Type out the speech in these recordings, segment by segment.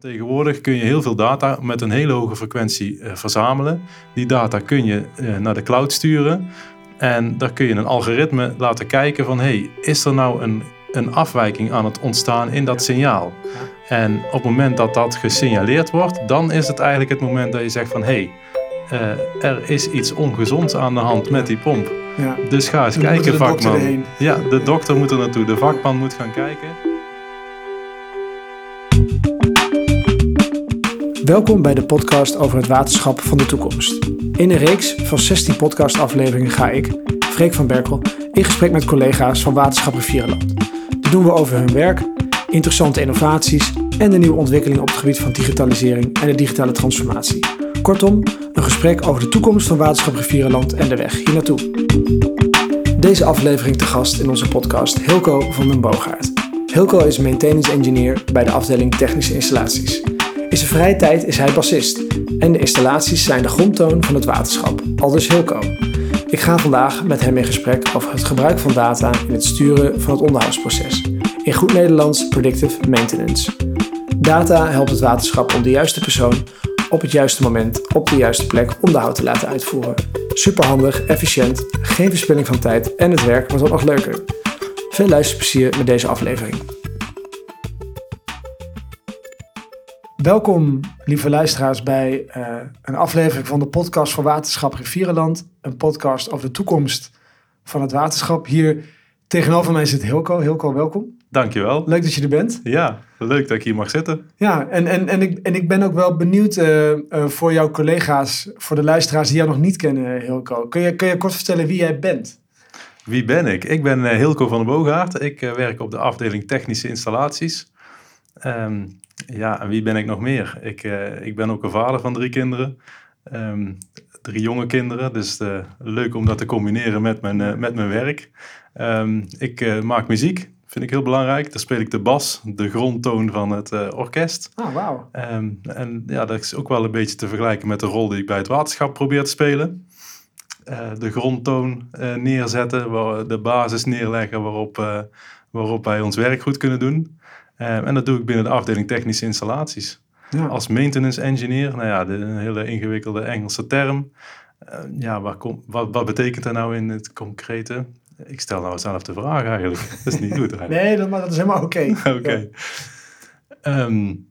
Tegenwoordig kun je heel veel data met een hele hoge frequentie uh, verzamelen. Die data kun je uh, naar de cloud sturen. En daar kun je een algoritme laten kijken van... hey, is er nou een, een afwijking aan het ontstaan in dat signaal? En op het moment dat dat gesignaleerd wordt... dan is het eigenlijk het moment dat je zegt van... hey, uh, er is iets ongezonds aan de hand met die pomp. Ja. Dus ga eens kijken, vakman. Ja, de dokter moet er naartoe. De vakman moet gaan kijken. Welkom bij de podcast over het waterschap van de toekomst. In een reeks van 16 podcastafleveringen ga ik, Freek van Berkel, in gesprek met collega's van Waterschap Rivierenland. Dit doen we over hun werk, interessante innovaties en de nieuwe ontwikkelingen op het gebied van digitalisering en de digitale transformatie. Kortom, een gesprek over de toekomst van Waterschap Rivierenland en de weg hier naartoe. Deze aflevering te gast in onze podcast Hilco van den Boogaard. Hilco is maintenance engineer bij de afdeling technische installaties. In zijn vrije tijd is hij bassist en de installaties zijn de grondtoon van het waterschap, aldus Hilco. Ik ga vandaag met hem in gesprek over het gebruik van data in het sturen van het onderhoudsproces. In goed Nederlands predictive maintenance. Data helpt het waterschap om de juiste persoon op het juiste moment op de juiste plek onderhoud te laten uitvoeren. Superhandig, efficiënt, geen verspilling van tijd en het werk wordt ook nog leuker. Veel luisterplezier met deze aflevering. Welkom, lieve luisteraars, bij uh, een aflevering van de podcast voor Waterschap Rivierenland. Een podcast over de toekomst van het waterschap. Hier tegenover mij zit Hilco. Hilco, welkom. Dankjewel. Leuk dat je er bent. Ja, leuk dat ik hier mag zitten. Ja, en, en, en, ik, en ik ben ook wel benieuwd uh, uh, voor jouw collega's, voor de luisteraars die jou nog niet kennen, Hilco. Kun je, kun je kort vertellen wie jij bent? Wie ben ik? Ik ben Hilco van der Boogaard. Ik werk op de afdeling technische installaties. Um, ja, en wie ben ik nog meer? Ik, uh, ik ben ook een vader van drie kinderen. Um, drie jonge kinderen, dus uh, leuk om dat te combineren met mijn, uh, met mijn werk. Um, ik maak muziek, vind ik heel belangrijk. Daar speel ik de bas, de grondtoon van het orkest. Ah, wauw. Um, en ja, dat is ook wel een beetje te vergelijken met de rol die ik bij het waterschap probeer te spelen. de grondtoon neerzetten, de basis neerleggen waarop, waarop wij ons werk goed kunnen doen. Um, en dat doe ik binnen de afdeling technische installaties. Ja. Als maintenance engineer, nou ja, de, een hele ingewikkelde Engelse term. Uh, ja, waar kom, wat, wat betekent dat nou in het concrete? Ik stel nou zelf de vraag eigenlijk. Dat is niet goed eigenlijk. nee, dat, maar dat is helemaal oké. oké. Okay. Ja. Um,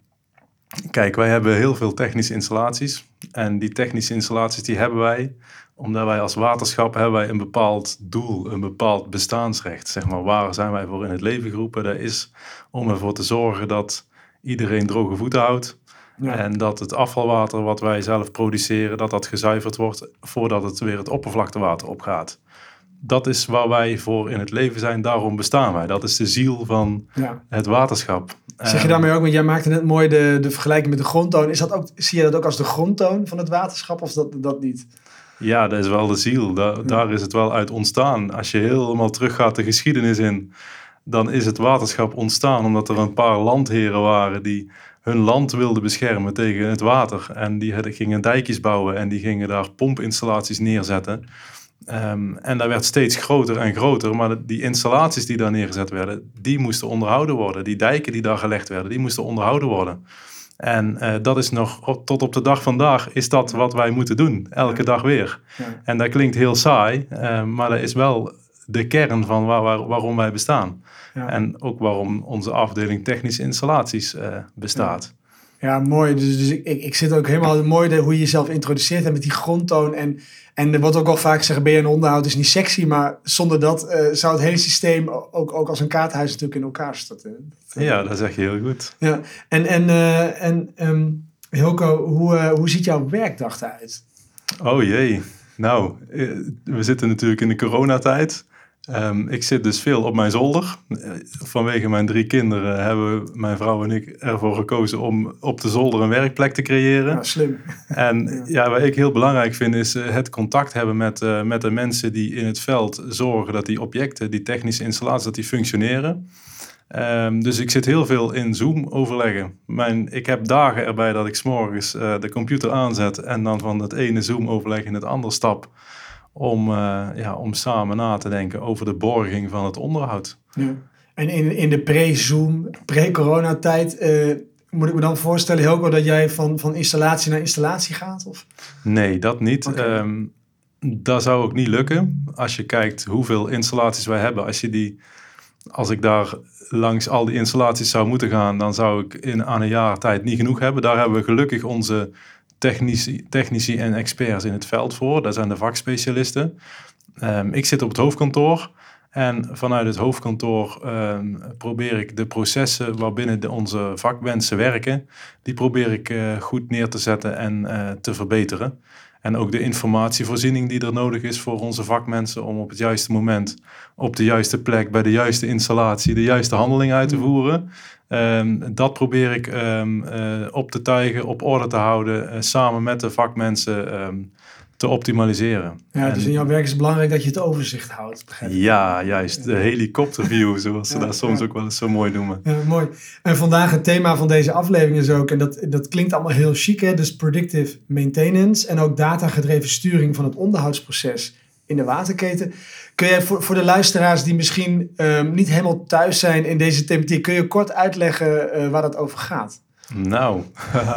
kijk, wij hebben heel veel technische installaties. En die technische installaties die hebben wij omdat wij als waterschap hebben wij een bepaald doel, een bepaald bestaansrecht. Zeg maar, waar zijn wij voor in het leven geroepen? Dat is om ervoor te zorgen dat iedereen droge voeten houdt. Ja. En dat het afvalwater wat wij zelf produceren, dat dat gezuiverd wordt voordat het weer het oppervlaktewater opgaat. Dat is waar wij voor in het leven zijn, daarom bestaan wij. Dat is de ziel van ja. het waterschap. Zeg je daarmee ook, want jij maakte net mooi de, de vergelijking met de grondtoon. Is dat ook, zie je dat ook als de grondtoon van het waterschap of dat, dat niet? Ja, dat is wel de ziel. Daar, daar is het wel uit ontstaan. Als je helemaal teruggaat de geschiedenis in, dan is het waterschap ontstaan omdat er een paar landheren waren die hun land wilden beschermen tegen het water. En die gingen dijkjes bouwen en die gingen daar pompinstallaties neerzetten. Um, en dat werd steeds groter en groter, maar die installaties die daar neergezet werden, die moesten onderhouden worden. Die dijken die daar gelegd werden, die moesten onderhouden worden. En uh, dat is nog tot op de dag vandaag is dat wat wij moeten doen, elke dag weer. En dat klinkt heel saai, uh, maar dat is wel de kern van waar, waar, waarom wij bestaan. Ja. En ook waarom onze afdeling technische installaties uh, bestaat. Ja, mooi. Dus, dus ik, ik, ik zit ook helemaal mooi hoe je jezelf introduceert en met die grondtoon. En, en er wordt ook al vaak gezegd, ben je een onderhoud is niet sexy. Maar zonder dat uh, zou het hele systeem ook, ook als een kaarthuis natuurlijk in elkaar storten. Ja, dat zeg je heel goed. Ja, en, en, uh, en um, Hilco, hoe, uh, hoe ziet jouw werkdag eruit? Oh jee. Nou, we zitten natuurlijk in de coronatijd. Um, ik zit dus veel op mijn zolder. Vanwege mijn drie kinderen hebben mijn vrouw en ik ervoor gekozen om op de zolder een werkplek te creëren. Ja, slim. En ja. ja. wat ik heel belangrijk vind is uh, het contact hebben met, uh, met de mensen die in het veld zorgen dat die objecten, die technische installaties, dat die functioneren. Um, dus ik zit heel veel in Zoom overleggen. Mijn, ik heb dagen erbij dat ik s'morgens uh, de computer aanzet en dan van het ene Zoom overleg in het andere stap om, uh, ja, om samen na te denken over de borging van het onderhoud. Ja. En in, in de pre-Zoom, pre-coronatijd, uh, moet ik me dan voorstellen, Hilco, dat jij van, van installatie naar installatie gaat? Of? Nee, dat niet. Oké. Ehm, dat zou ook niet lukken. Als je kijkt hoeveel installaties wij hebben, als je die, als ik daar langs al die installaties zou moeten gaan, dan zou ik in aan een jaar tijd niet genoeg hebben. Daar hebben we gelukkig onze technici, technici en experts in het veld voor. Dat zijn de vakspecialisten. Ehm, ik zit op het hoofdkantoor. En vanuit het hoofdkantoor ehm, probeer ik de processen waarbinnen de, onze vakmensen werken, die probeer ik eh, goed neer te zetten en eh, te verbeteren. En ook de informatievoorziening die er nodig is voor onze vakmensen om op het juiste moment, op de juiste plek, bij de juiste installatie, de juiste handeling uit te Mm. voeren. Ehm, dat probeer ik ehm, eh, op te tuigen, op orde te houden, eh, samen met de vakmensen ehm, te optimaliseren. Ja, En- dus in jouw werk is het belangrijk dat je het overzicht houdt. ja, juist. De helikopterview, zoals ze Ja, dat soms ja. ook wel eens zo mooi noemen. Ja, mooi. En vandaag het thema van deze aflevering is ook, en dat, dat klinkt allemaal heel chic, hè? dus predictive maintenance en ook datagedreven sturing van het onderhoudsproces in de waterketen. Kun jij voor, voor de luisteraars die misschien ehm, niet helemaal thuis zijn in deze thematiek, kun je kort uitleggen eh, waar dat over gaat? Nou,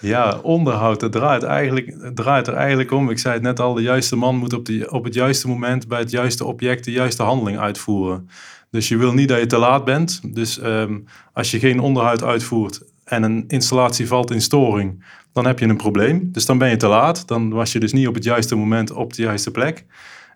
ja, onderhoud, het draait, eigenlijk, draait er eigenlijk om. Ik zei het net al, de juiste man moet op, die, op het juiste moment bij het juiste object de juiste handeling uitvoeren. Dus je wil niet dat je te laat bent. Dus ehm, als je geen onderhoud uitvoert en een installatie valt in storing, dan heb je een probleem. Dus dan ben je te laat. Dan was je dus niet op het juiste moment op de juiste plek.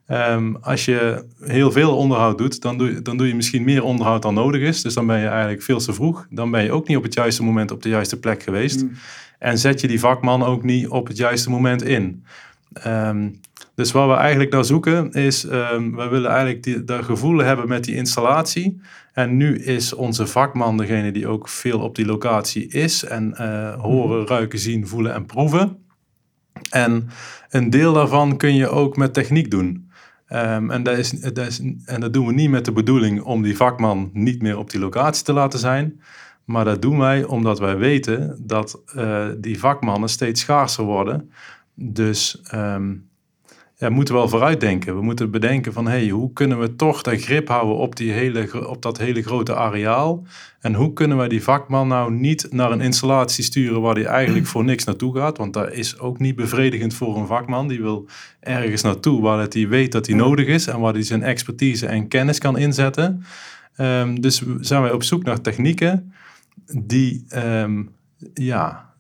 Ehm, als je heel veel onderhoud doet, dan doe, je- dan doe je misschien meer onderhoud dan nodig is. Dus dan ben je eigenlijk veel te vroeg. Dan ben je ook niet op het juiste moment op de juiste plek geweest. Mm. En zet je die vakman ook niet op het juiste moment in. Ehm, dus wat we eigenlijk naar zoeken is, ehm, we willen eigenlijk die, dat gevoel hebben met die installatie. En nu is onze vakman degene die ook veel op die locatie is. En eh, horen, ruiken, zien, voelen en proeven. En een deel daarvan kun je ook met techniek doen. Ehm, en, dat is, dat en dat doen we niet met de bedoeling om die vakman niet meer op die locatie te laten zijn. Maar dat doen wij omdat wij weten dat eh, die vakmannen steeds schaarser worden. Dus ehm, ja, we moeten wel vooruitdenken. We moeten bedenken van hey, hoe kunnen we toch dat grip houden op, die hele, op dat hele grote areaal. En hoe kunnen wij die vakman nou niet naar een installatie sturen waar hij eigenlijk voor niks naartoe gaat. Want dat is ook niet bevredigend voor een vakman. Die wil ergens naartoe waar het hij weet dat hij nodig is. En waar hij zijn expertise en kennis kan inzetten. Ehm, dus zijn wij op zoek naar technieken die, ehm, ja,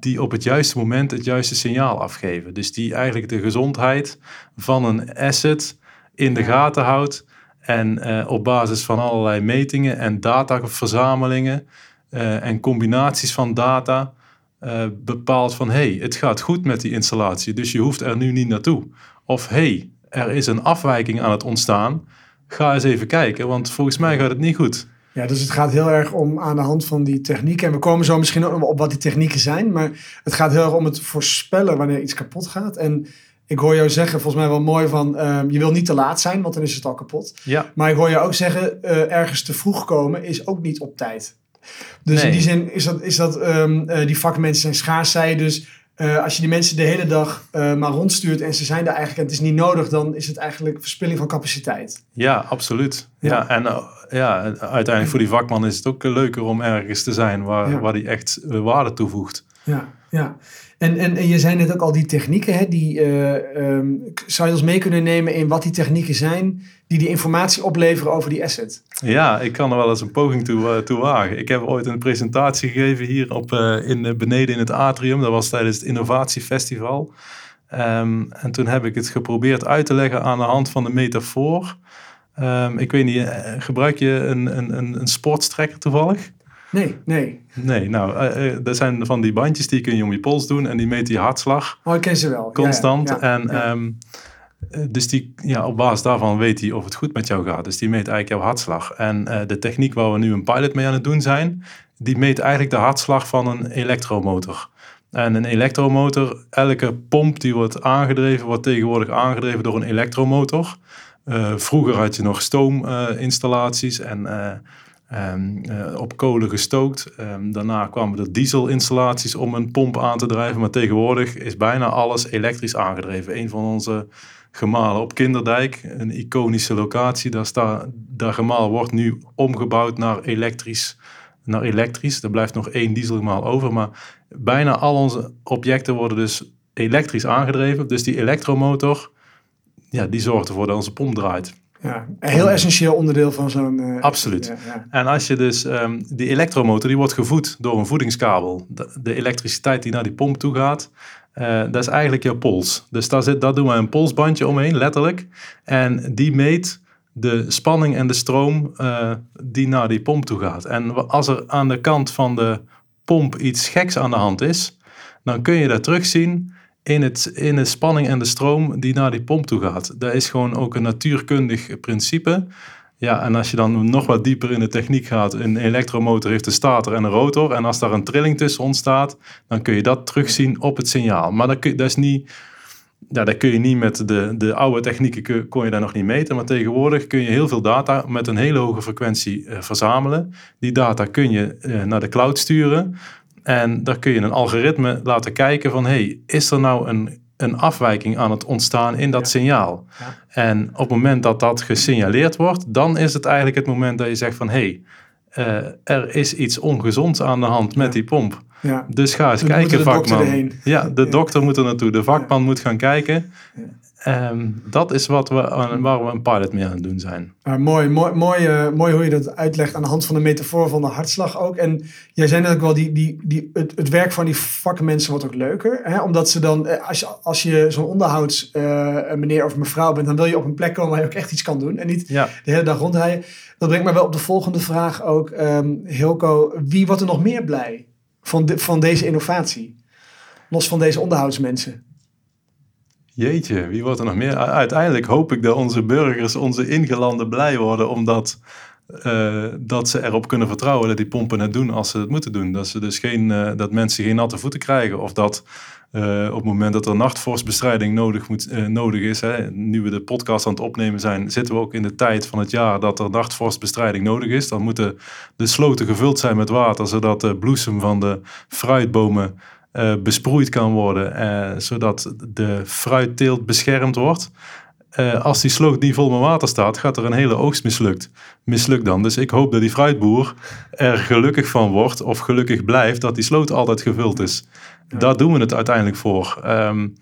die op het juiste moment het juiste signaal afgeven. Dus die eigenlijk de gezondheid van een asset in de gaten houdt. En eh, op basis van allerlei metingen en dataverzamelingen eh, en combinaties van data eh, bepaalt van hey, het gaat goed met die installatie, dus je hoeft er nu niet naartoe. Of hey, er is een afwijking aan het ontstaan. Ga eens even kijken, want volgens mij gaat het niet goed. Ja, dus het gaat heel erg om aan de hand van die technieken. En we komen zo misschien ook op wat die technieken zijn. Maar het gaat heel erg om het voorspellen wanneer iets kapot gaat. En ik hoor jou zeggen, volgens mij wel mooi van... ehm, je wil niet te laat zijn, want dan is het al kapot. Ja, Maar ik hoor je ook zeggen, eh, ergens te vroeg komen is ook niet op tijd. Dus in die zin is dat, is dat ehm, eh, die vakmensen zijn schaars, zei dus... eh, als je die mensen de hele dag maar rondstuurt en ze zijn er eigenlijk en het is niet nodig, dan is het eigenlijk verspilling van capaciteit. ja absoluut. Ja. Ja. en uh, ja, uiteindelijk voor die vakman is het ook leuker om ergens te zijn waar, Ja. waar die echt uh, waarde toevoegt. Ja, ja. En, en, en je zei net ook al die technieken, hè, die, eh, ehm, zou je ons mee kunnen nemen in wat die technieken zijn die die informatie opleveren over die asset? Ja, ik kan er wel eens een poging toe, uh, toe wagen. Ik heb ooit een presentatie gegeven hier op, uh, in, beneden in het atrium. Dat was tijdens het Innovatiefestival. Um, en toen heb ik het geprobeerd uit te leggen aan de hand van de metafoor. Um, ik weet niet, uh, gebruik je een, een, een sportstrekker toevallig? Nee, nee. Nee, nou, uh, dat zijn van die bandjes die kun je om je pols doen en die meten je hartslag. Oh, ik ken ze wel. Constant. Ja, ja, ja, en. Um, dus die, ja, op basis daarvan weet hij of het goed met jou gaat. Dus die meet eigenlijk jouw hartslag. En uh, de techniek waar we nu een pilot mee aan het doen zijn, die meet eigenlijk de hartslag van een elektromotor. En een elektromotor, elke pomp die wordt aangedreven, wordt tegenwoordig aangedreven door een elektromotor. Uh, vroeger had je nog stoominstallaties en uh, um, op kolen gestookt. Um, daarna kwamen er dieselinstallaties om een pomp aan te drijven. Maar tegenwoordig is bijna alles elektrisch aangedreven. Een van onze gemalen op Kinderdijk, een iconische locatie. Daar, sta, wordt nu omgebouwd naar elektrisch naar elektrisch. Er blijft nog één dieselgemaal over, maar bijna al onze objecten worden dus elektrisch aangedreven. Dus die elektromotor, ja, die zorgt ervoor dat onze pomp draait. Ja, een heel essentieel onderdeel van zo'n... uh, Absoluut. Ja, ja. En als je dus, um, die elektromotor, die wordt gevoed door een voedingskabel. De, de elektriciteit die naar die pomp toe gaat, uh, dat is eigenlijk jouw pols. Dus daar, zit, daar doen we een polsbandje omheen, letterlijk. En die meet de spanning en de stroom uh, die naar die pomp toe gaat. En als er aan de kant van de pomp iets geks aan de hand is, dan kun je dat terugzien in, het, in de spanning en de stroom die naar die pomp toe gaat. Dat is gewoon ook een natuurkundig principe. Ja, en als je dan nog wat dieper in de techniek gaat, een elektromotor heeft een stator en een rotor. En als daar een trilling tussen ontstaat, dan kun je dat terugzien op het signaal. Maar dat, kun, dat is niet, ja, dat kun je niet met de, de oude technieken, kon je daar nog niet meten. Maar tegenwoordig kun je heel veel data met een hele hoge frequentie uh, verzamelen. Die data kun je uh, naar de cloud sturen. En daar kun je een algoritme laten kijken van, hey, is er nou een, een afwijking aan het ontstaan in dat signaal? Ja. En op het moment dat dat gesignaleerd wordt, dan is het eigenlijk het moment dat je zegt van, hey, uh, er is iets ongezonds aan de hand met die pomp. Ja. Dus ga eens kijken, vakman. Ja, de dokter moet er naartoe. De vakman moet gaan kijken. Um, dat is wat we, waar we een pilot mee aan het doen zijn. Maar mooi, mooi, mooi, uh, mooi hoe je dat uitlegt aan de hand van de metafoor van de hartslag ook. En jij zei net ook wel, die, die, die, het, het werk van die vakmensen wordt ook leuker. Hè? Omdat ze dan, eh, als je, als je zo'n onderhouds uh, meneer of mevrouw bent, dan wil je op een plek komen waar je ook echt iets kan doen. En niet ja. de hele dag rondrijden. Dat brengt me wel op de volgende vraag ook. Um, Hilco, wie wordt er nog meer blij van, de, van deze innovatie? Los van deze onderhoudsmensen. Jeetje, wie wordt er nog meer? Uiteindelijk hoop ik dat onze burgers, onze ingelanden blij worden, omdat uh, dat ze erop kunnen vertrouwen dat die pompen het doen als ze het moeten doen. Dat, ze dus geen, uh, dat mensen geen natte voeten krijgen of dat uh, op het moment dat er nachtvorstbestrijding nodig, moet, nodig is, hè, nu we de podcast aan het opnemen zijn, zitten we ook in de tijd van het jaar dat er nachtvorstbestrijding nodig is. Dan moeten de sloten gevuld zijn met water, zodat de bloesem van de fruitbomen uh, besproeid kan worden, uh, zodat de fruitteelt beschermd wordt. Uh, als die sloot niet vol met water staat, gaat er een hele oogst mislukt. Mislukt dan. Dus ik hoop dat die fruitboer er gelukkig van wordt of gelukkig blijft dat die sloot altijd gevuld is. Ja. Daar doen we het uiteindelijk voor. Um,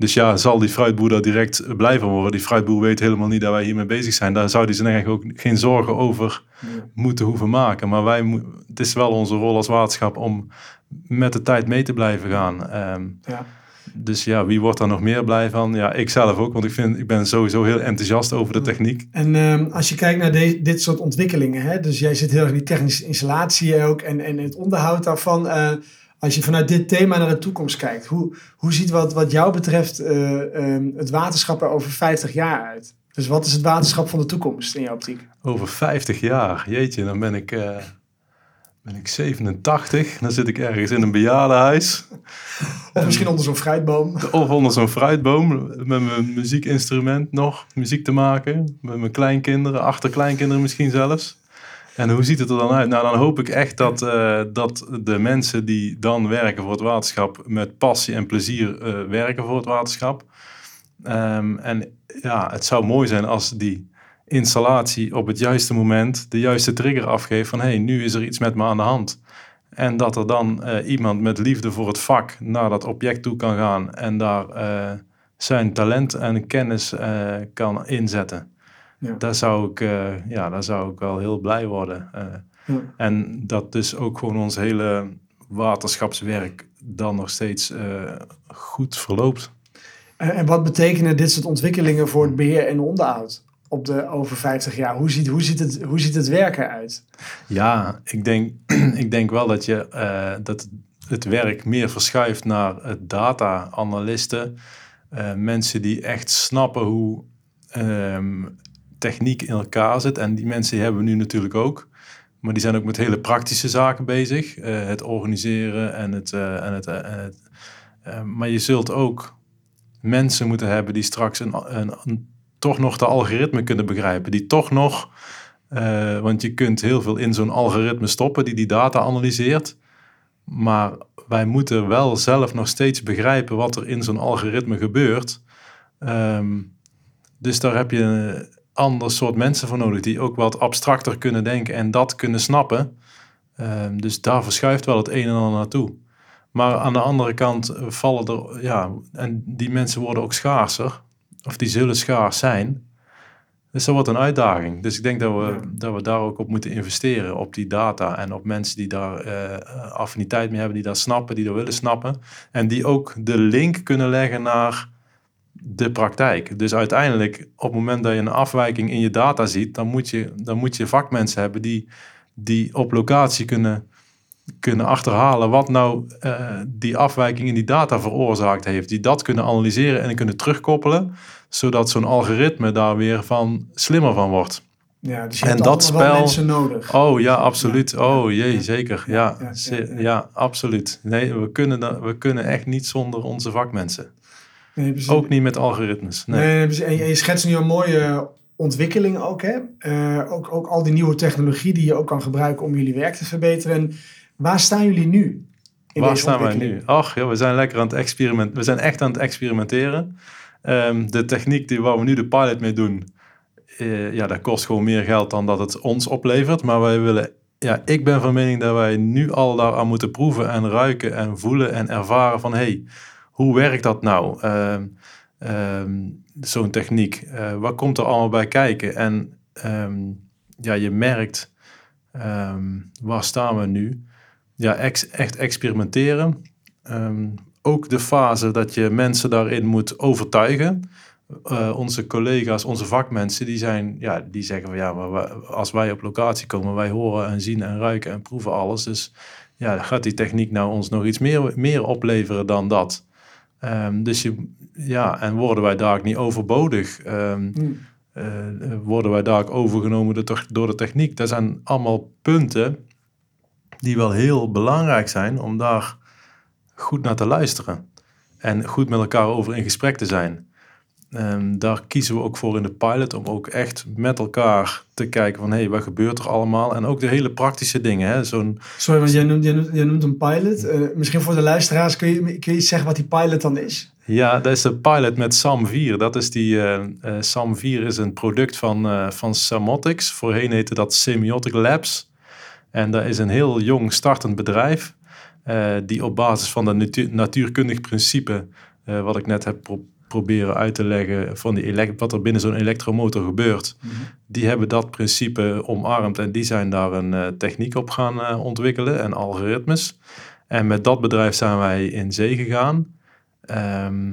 dus ja, zal die fruitboer daar direct blijven worden? Die fruitboer weet helemaal niet dat wij hiermee bezig zijn. Daar zou hij zich eigenlijk ook geen zorgen over moeten hoeven maken. Maar wij, het is wel onze rol als waterschap om met de tijd mee te blijven gaan. Um, ja. Dus ja, wie wordt daar nog meer blij van? Ja, ik zelf ook, want ik, vind, ik ben sowieso heel enthousiast over de techniek. En um, als je kijkt naar de, dit soort ontwikkelingen, hè, dus jij zit heel erg in die technische installatie ook en, en het onderhoud daarvan. Uh, als je vanuit dit thema naar de toekomst kijkt, hoe, hoe ziet wat, wat jou betreft uh, um, het waterschap er over 50 jaar uit? Dus wat is het waterschap van de toekomst in jouw optiek? Over 50 jaar, jeetje, dan ben ik... Uh ben ik 87, dan zit ik ergens in een bejaardenhuis. Of misschien onder zo'n fruitboom. Of onder zo'n fruitboom, met mijn muziekinstrument nog, muziek te maken. Met mijn kleinkinderen, achterkleinkinderen misschien zelfs. En hoe ziet het er dan uit? Nou, dan hoop ik echt dat, uh, dat de mensen die dan werken voor het waterschap met passie en plezier uh, werken voor het waterschap. Um, en ja, het zou mooi zijn als die installatie op het juiste moment de juiste trigger afgeeft van hé, hey, nu is er iets met me aan de hand. En dat er dan uh, iemand met liefde voor het vak naar dat object toe kan gaan en daar zijn talent en kennis kan inzetten. Ja. Daar, zou ik, ja, daar zou ik wel heel blij worden. Ja. En dat dus ook gewoon ons hele waterschapswerk dan nog steeds goed verloopt. En wat betekenen dit soort ontwikkelingen voor het beheer en onderhoud? op de over 50 jaar? Hoe ziet, hoe ziet, het, hoe ziet het werken uit? Ja, ik denk, ik denk wel dat, je, uh, dat het werk meer verschuift naar data-analisten. Uh, mensen die echt snappen hoe um, techniek in elkaar zit. En die mensen hebben we nu natuurlijk ook. Maar die zijn ook met hele praktische zaken bezig. Uh, het organiseren en het... en het, het maar je zult ook mensen moeten hebben die straks een, een, toch nog de algoritme kunnen begrijpen. Die toch nog, want je kunt heel veel in zo'n algoritme stoppen die die data analyseert. Maar wij moeten wel zelf nog steeds begrijpen wat er in zo'n algoritme gebeurt. Um, dus daar heb je ander soort mensen voor nodig die ook wat abstracter kunnen denken en dat kunnen snappen. Ehm, dus daar verschuift wel het een en ander naartoe. Maar aan de andere kant vallen er, ja, en die mensen worden ook schaarser, of die zullen schaars zijn. Dus dat wordt een uitdaging. Dus ik denk dat we, Ja. dat we daar ook op moeten investeren, op die data en op mensen die daar eh, affiniteit mee hebben, die dat snappen, die dat willen snappen. En die ook de link kunnen leggen naar de praktijk. Dus uiteindelijk, op het moment dat je een afwijking in je data ziet, dan moet je, dan moet je vakmensen hebben die, die op locatie kunnen, kunnen achterhalen wat nou eh, die afwijking in die data veroorzaakt heeft. Die dat kunnen analyseren en kunnen terugkoppelen, zodat zo'n algoritme daar weer van slimmer van wordt. Ja, dus je En hebt dat spel- mensen nodig. Oh ja, absoluut. Ja, Oh jee, ja, zeker. ja, Ja, ja, absoluut. Nee, we kunnen, we kunnen echt niet zonder onze vakmensen. Nee. Ook niet met algoritmes. Nee. En, je- schetst nu een mooie ontwikkeling ook, hè? Eh, ook, ook al die nieuwe technologie die je ook kan gebruiken om jullie werk te verbeteren. En waar staan jullie nu? in Waar staan wij nu? Ach, ja, we zijn lekker aan het experimenteren. We zijn echt aan het experimenteren. Ehm, de techniek die, waar we nu de pilot mee doen, eh, ja, dat kost gewoon meer geld dan dat het ons oplevert. Maar wij willen, ja, ik ben van mening dat wij nu al daaraan moeten proeven en ruiken en voelen en ervaren van, hey, hoe werkt dat nou? Ehm, ehm, Zo'n techniek. Eh, wat komt er allemaal bij kijken? En ehm, ja, je merkt, waar staan we nu? Ja, echt experimenteren. Ook de fase dat je mensen daarin moet overtuigen. Eh, onze collega's, onze vakmensen, die, zijn, ja, die zeggen van ja, maar als wij op locatie komen, wij horen en zien en ruiken en proeven alles. Dus ja, gaat die techniek nou ons nog iets meer, meer opleveren dan dat? Ehm, dus je, ja, en worden wij daar ook niet overbodig? Ehm, Hm. eh, worden wij daar ook overgenomen door de techniek? Dat zijn allemaal punten die wel heel belangrijk zijn om daar goed naar te luisteren. En goed met elkaar over in gesprek te zijn. Ehm, daar kiezen we ook voor in de pilot om ook echt met elkaar te kijken van hé, hey, wat gebeurt er allemaal? En ook de hele praktische dingen. Hè? Zo'n, Sorry, want jij noemt, jij noemt, jij noemt een pilot. Eh, misschien voor de luisteraars, kun je, kun je iets zeggen wat die pilot dan is? ja, dat is de pilot met SAM4. Dat is die, eh, eh, SAM4 is een product van, van Samotics. Voorheen heette dat Semiotic Labs. En dat is een heel jong startend bedrijf. die op basis van natu- natuurkundig principe, wat ik net heb proberen uit te leggen, van die wat er binnen zo'n elektromotor gebeurt, die hebben dat principe omarmd en die zijn daar een eh, techniek op gaan eh, ontwikkelen en algoritmes. En met dat bedrijf zijn wij in zee gegaan. Ehm,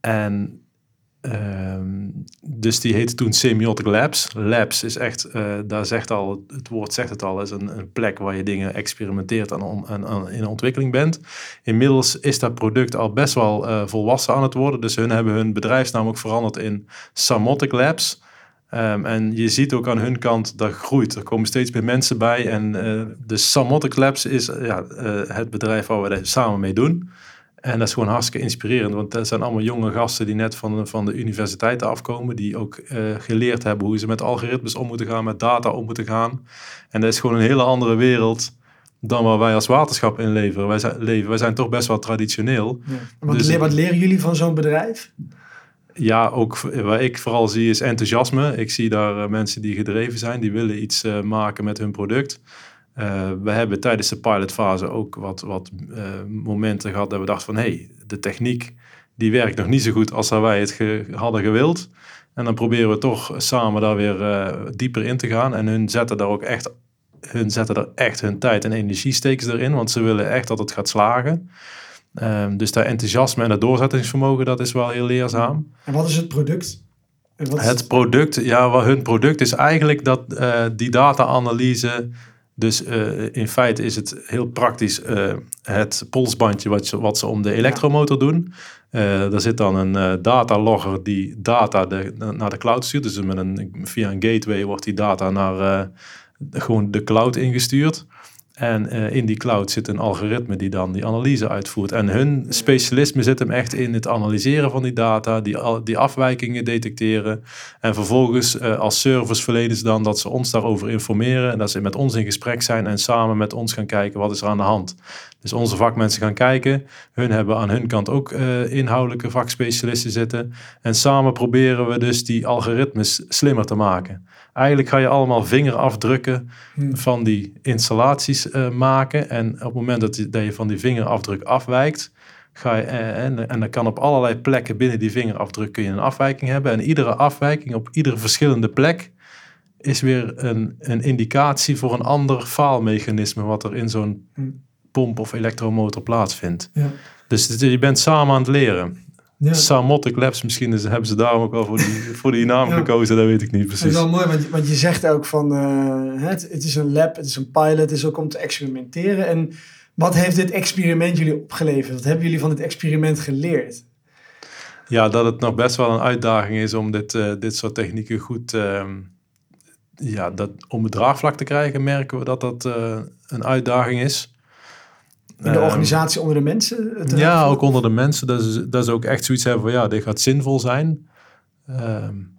en ehm, dus die heette toen Semiotic Labs. Labs is echt, eh, daar zegt al, het woord zegt het al, is een, een plek waar je dingen experimenteert en, en, in ontwikkeling bent. Inmiddels is dat product al best wel eh, volwassen aan het worden. Dus hun hebben hun bedrijfsnaam ook veranderd in Samotic Labs. Ehm, en je ziet ook aan hun kant dat groeit. Er komen steeds meer mensen bij. En eh, de Samotic Labs is ja, het bedrijf waar we dat samen mee doen. En dat is gewoon hartstikke inspirerend. Want dat zijn allemaal jonge gasten die net van, de- van de universiteiten afkomen. Die ook eh, geleerd hebben hoe ze met algoritmes om moeten gaan, met data om moeten gaan. En dat is gewoon een hele andere wereld dan waar wij als waterschap in leveren. Wij zijn, leven. Wij zijn toch best wel traditioneel. Ja. Wat, Dus- wat leren jullie van zo'n bedrijf? Ja, ook wat ik vooral zie is enthousiasme. Ik zie daar eh, mensen die gedreven zijn, die willen iets eh, maken met hun product. Eh, we hebben tijdens de pilotfase ook wat, wat eh, momenten gehad dat we dachten van... hé, hey, de techniek die werkt nog niet zo goed als dat wij het ge- hadden gewild. En dan proberen we toch samen daar weer eh, dieper in te gaan. En hun zetten daar ook echt, hun zetten er echt hun tijd en energie steken ze erin. Want ze willen echt dat het gaat slagen. Ehm, dus dat enthousiasme en dat doorzettingsvermogen, dat is wel heel leerzaam. En wat is het product? Wat is Het product, ja, wat hun product is eigenlijk dat die data-analyse. Dus eh, in feite is het heel praktisch eh, het polsbandje wat, ze- wat ze om de elektromotor doen. Eh daar zit dan een datalogger die data de, naar de cloud stuurt. Dus met een, via een gateway wordt die data naar gewoon de cloud ingestuurd. En eh, in die cloud zit een algoritme die dan die analyse uitvoert. En hun specialisme zit hem echt in het analyseren van die data, die, die afwijkingen detecteren. En vervolgens eh, als ze dan dat ze ons daarover informeren. En dat ze met ons in gesprek zijn en samen met ons gaan kijken wat is er aan de hand. Dus onze vakmensen gaan kijken. Hun hebben aan hun kant ook uh, inhoudelijke vakspecialisten zitten. En samen proberen we dus die algoritmes slimmer te maken. Eigenlijk ga je allemaal vingerafdrukken hmm. van die installaties uh, maken. En op het moment dat je, dat je van die vingerafdruk afwijkt, ga je, eh, en, en dan kan op allerlei plekken binnen die vingerafdruk kun je een afwijking hebben. En iedere afwijking op iedere verschillende plek is weer een, een indicatie voor een ander faalmechanisme wat er in zo'n hmm. Pomp of elektromotor plaatsvindt. Ja. Dus je bent samen aan het leren. Ja. Samotic Labs, misschien is, hebben ze daarom ook wel voor die, voor die naam gekozen, dat weet ik niet precies. Dat is wel mooi, want, want je zegt ook van uh, het, het, is een lab, het is een pilot, het is ook om te experimenteren. En wat heeft dit experiment jullie opgeleverd? Wat hebben jullie van dit experiment geleerd? Ja, dat het nog best wel een uitdaging is om dit, uh, dit soort technieken goed, uh, ja, dat, om het draagvlak te krijgen, merken we dat dat uh, een uitdaging is. In de ehm, organisatie onder de mensen? Ja, ook onder de mensen. Dat is, dat is ook echt zoiets hebben van ja, dit gaat zinvol zijn. Um,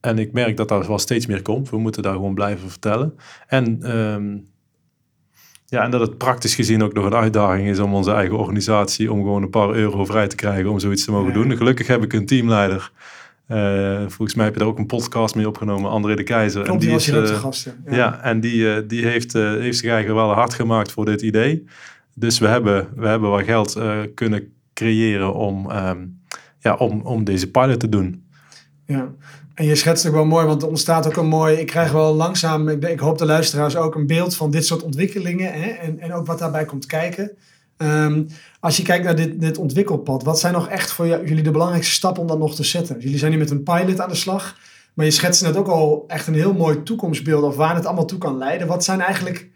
en ik merk dat daar wel steeds meer komt. We moeten daar gewoon blijven vertellen. En, um, ja, en dat het praktisch gezien ook nog een uitdaging is om onze eigen organisatie om gewoon een paar euro vrij te krijgen om zoiets te mogen doen. Gelukkig heb ik een teamleider. Uh, volgens mij heb je daar ook een podcast mee opgenomen, André de Keizer. Klopt, en die, die is, uh, gasten. Ja. ja. en die, uh, die heeft, heeft zich eigenlijk wel hard gemaakt voor dit idee. Dus we hebben, we hebben wat geld uh, kunnen creëren om, um, ja, om, om deze pilot te doen. Ja, en je schetst ook wel mooi, want er ontstaat ook een mooi. Ik krijg wel langzaam, ik, ik hoop de luisteraars ook een beeld van dit soort ontwikkelingen hè, en, en ook wat daarbij komt kijken. Um, als je kijkt naar dit, dit ontwikkelpad, wat zijn nog echt voor jullie de belangrijkste stappen om dat nog te zetten? Jullie zijn nu met een pilot aan de slag, maar je schetst net ook al echt een heel mooi toekomstbeeld of waar het allemaal toe kan leiden. Wat zijn eigenlijk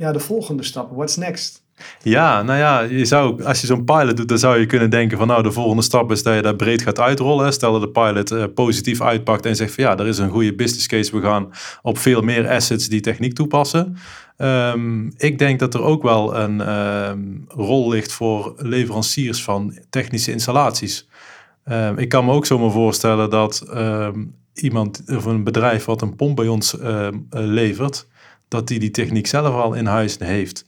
ja, de volgende stappen? What's next? Ja, nou ja, je zou, als je zo'n pilot doet, dan zou je kunnen denken van nou, de volgende stap is dat je dat breed gaat uitrollen. Stel dat de pilot uh, positief uitpakt en zegt van ja, er is een goede business case. We gaan op veel meer assets die techniek toepassen. Um, ik denk dat er ook wel een um, rol ligt voor leveranciers van technische installaties. Um, ik kan me ook zomaar voorstellen dat iemand of een bedrijf wat een pomp bij ons levert, dat die die techniek zelf al in huis heeft.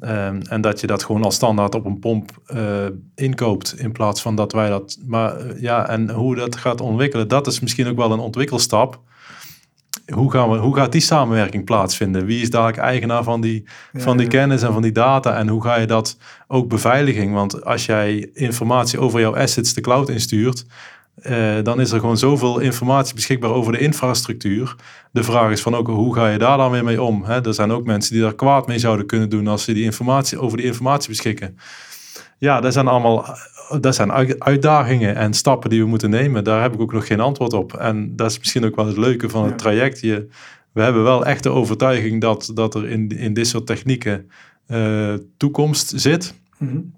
Um, en dat je dat gewoon als standaard op een pomp uh, inkoopt in plaats van dat wij dat. Maar uh, ja, en hoe dat gaat ontwikkelen, dat is misschien ook wel een ontwikkelstap. Hoe, gaan we, hoe gaat die samenwerking plaatsvinden? Wie is dadelijk eigenaar van die, ja, van die kennis en van die data? En hoe ga je dat ook beveiliging? Want als jij informatie over jouw assets de cloud instuurt, uh, dan is er gewoon zoveel informatie beschikbaar over de infrastructuur. De vraag is van ook hoe ga je daar dan weer mee om? Hè? Er zijn ook mensen die daar kwaad mee zouden kunnen doen als ze die informatie over die informatie beschikken. Ja, dat zijn allemaal dat zijn uitdagingen en stappen die we moeten nemen. Daar heb ik ook nog geen antwoord op. En dat is misschien ook wel het leuke van het traject. Je, we hebben wel echt de overtuiging dat, dat er in, in dit soort technieken uh, toekomst zit. Mm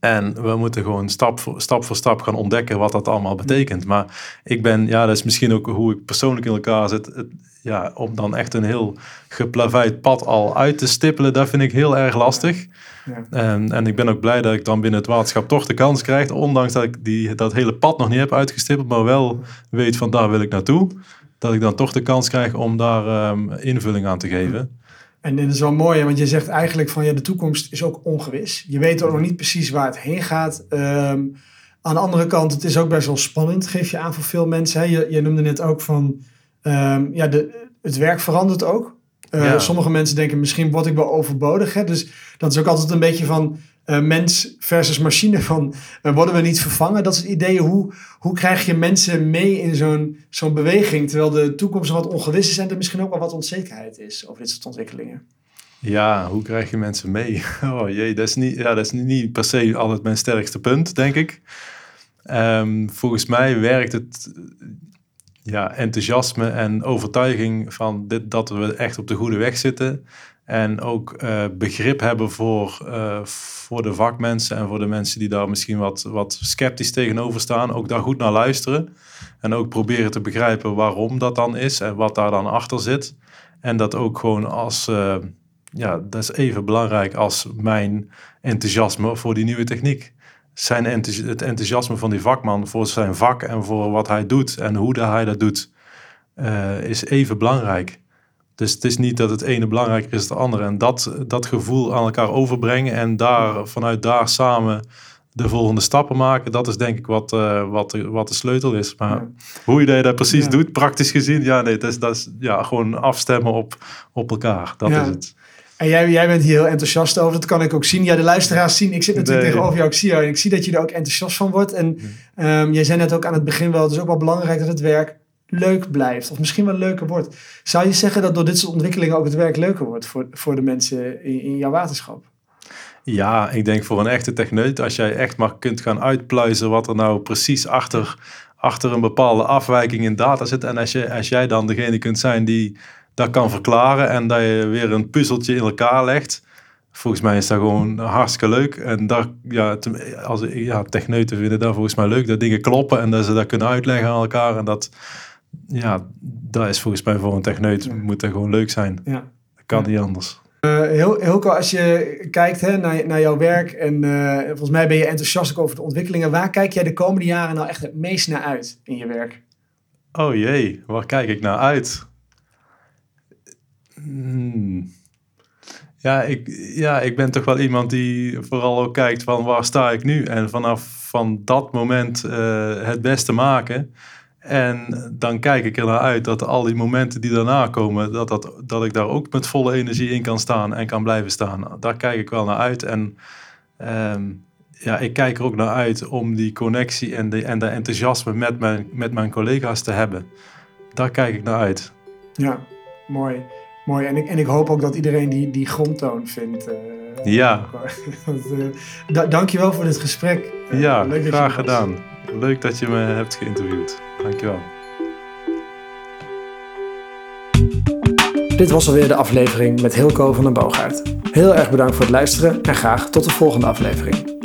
en we moeten gewoon stap voor, stap voor stap gaan ontdekken wat dat allemaal betekent. Maar ik ben, ja, dat is misschien ook hoe ik persoonlijk in elkaar zit. Het, ja, om dan echt een heel geplaveid pad al uit te stippelen, dat vind ik heel erg lastig. Ja. En, en ik ben ook blij dat ik dan binnen het waterschap toch de kans krijg, ondanks dat ik die, dat hele pad nog niet heb uitgestippeld, maar wel weet van daar wil ik naartoe. Dat ik dan toch de kans krijg om daar um, invulling aan te geven. En dat is wel mooi, want je zegt eigenlijk van ja, de toekomst is ook ongewis. Je weet ook nog niet precies waar het heen gaat. Ehm, aan de andere kant, het is ook best wel spannend, geef je aan voor veel mensen. Hè? Je, je noemde net ook van, um, ja, de, het werk verandert ook. Uh, Sommige mensen denken misschien word ik wel overbodig. Hè? Dus dat is ook altijd een beetje van, uh, mens versus machine van uh, worden we niet vervangen? Dat is het idee. Hoe, hoe krijg je mensen mee in zo'n zo'n beweging terwijl de toekomst wat ongewis is en er misschien ook wel wat onzekerheid is over dit soort ontwikkelingen? Ja, hoe krijg je mensen mee? Oh jee, dat is niet, ja, dat is niet per se altijd mijn sterkste punt, denk ik. Um, volgens mij werkt het ja, enthousiasme en overtuiging van dit, dat we echt op de goede weg zitten. En ook uh, begrip hebben voor, uh, voor de vakmensen en voor de mensen die daar misschien wat, wat sceptisch tegenover staan. Ook daar goed naar luisteren. En ook proberen te begrijpen waarom dat dan is en wat daar dan achter zit. En dat ook gewoon als, uh, ja, dat is even belangrijk als mijn enthousiasme voor die nieuwe techniek. Zijn het enthousiasme van die vakman voor zijn vak en voor wat hij doet en hoe hij dat doet, is even belangrijk. Dus het is niet dat het ene belangrijker is dan het andere. En dat, dat gevoel aan elkaar overbrengen en daar, vanuit daar samen de volgende stappen maken, dat is denk ik wat, uh, wat, wat de sleutel is. Maar ja. hoe je dat precies ja. doet, praktisch gezien, ja, nee, dat is, dat is ja, gewoon afstemmen op, op op Dat ja. is het. En jij, jij bent hier heel enthousiast over. Dat kan ik ook zien. Ja, de luisteraars zien. Ik zit natuurlijk nee. tegenover jou. Ik zie jou. En ik zie dat je er ook enthousiast van wordt. En um, jij zei net ook aan het begin wel. Het is ook wel belangrijk dat het werk leuk blijft. Of misschien wel leuker wordt. Zou je zeggen dat door dit soort ontwikkelingen ook het werk leuker wordt voor, voor de mensen in, in jouw waterschap? Ja, ik denk voor een echte techneut, als jij echt maar kunt gaan uitpluizen wat er nou precies achter, achter een bepaalde afwijking in data zit. En als, je, als jij dan degene kunt zijn die dat kan verklaren en dat je weer een puzzeltje in elkaar legt. Volgens mij is dat gewoon hartstikke leuk. En daar, ja, als, ja, techneuten vinden dat volgens mij leuk, dat dingen kloppen en dat ze dat kunnen uitleggen aan elkaar. En dat, ja, dat is volgens mij voor een techneut, moet dat gewoon leuk zijn. Ja. Dat kan niet anders. Uh, heel, heel als je kijkt hè, naar, naar jouw werk en uh, volgens mij ben je enthousiast over de ontwikkelingen. Waar kijk jij de komende jaren nou echt het meest naar uit in je werk? Oh jee, waar kijk ik naar uit? Hmm. Ja, ik, ja, ik ben toch wel iemand die vooral ook kijkt van waar sta ik nu? En vanaf van dat moment uh, het beste maken. En dan kijk ik er naar uit dat al die momenten die daarna komen, dat, dat, dat ik daar ook met volle energie in kan staan en kan blijven staan. Daar kijk ik wel naar uit. En um, ja, ik kijk er ook naar uit om die connectie en de, en de enthousiasme met mijn, met mijn collega's te hebben. Daar kijk ik naar uit. Ja, mooi. Mooi. En ik, en ik hoop ook dat iedereen die, die grondtoon vindt. Uh, ja. uh, dankjewel voor dit gesprek. Uh, ja, leuk graag gedaan. Leuk dat je me hebt geïnterviewd. Dankjewel. Dit was alweer de aflevering met Hilco van den Boogaard. Heel erg bedankt voor het luisteren en graag tot de volgende aflevering.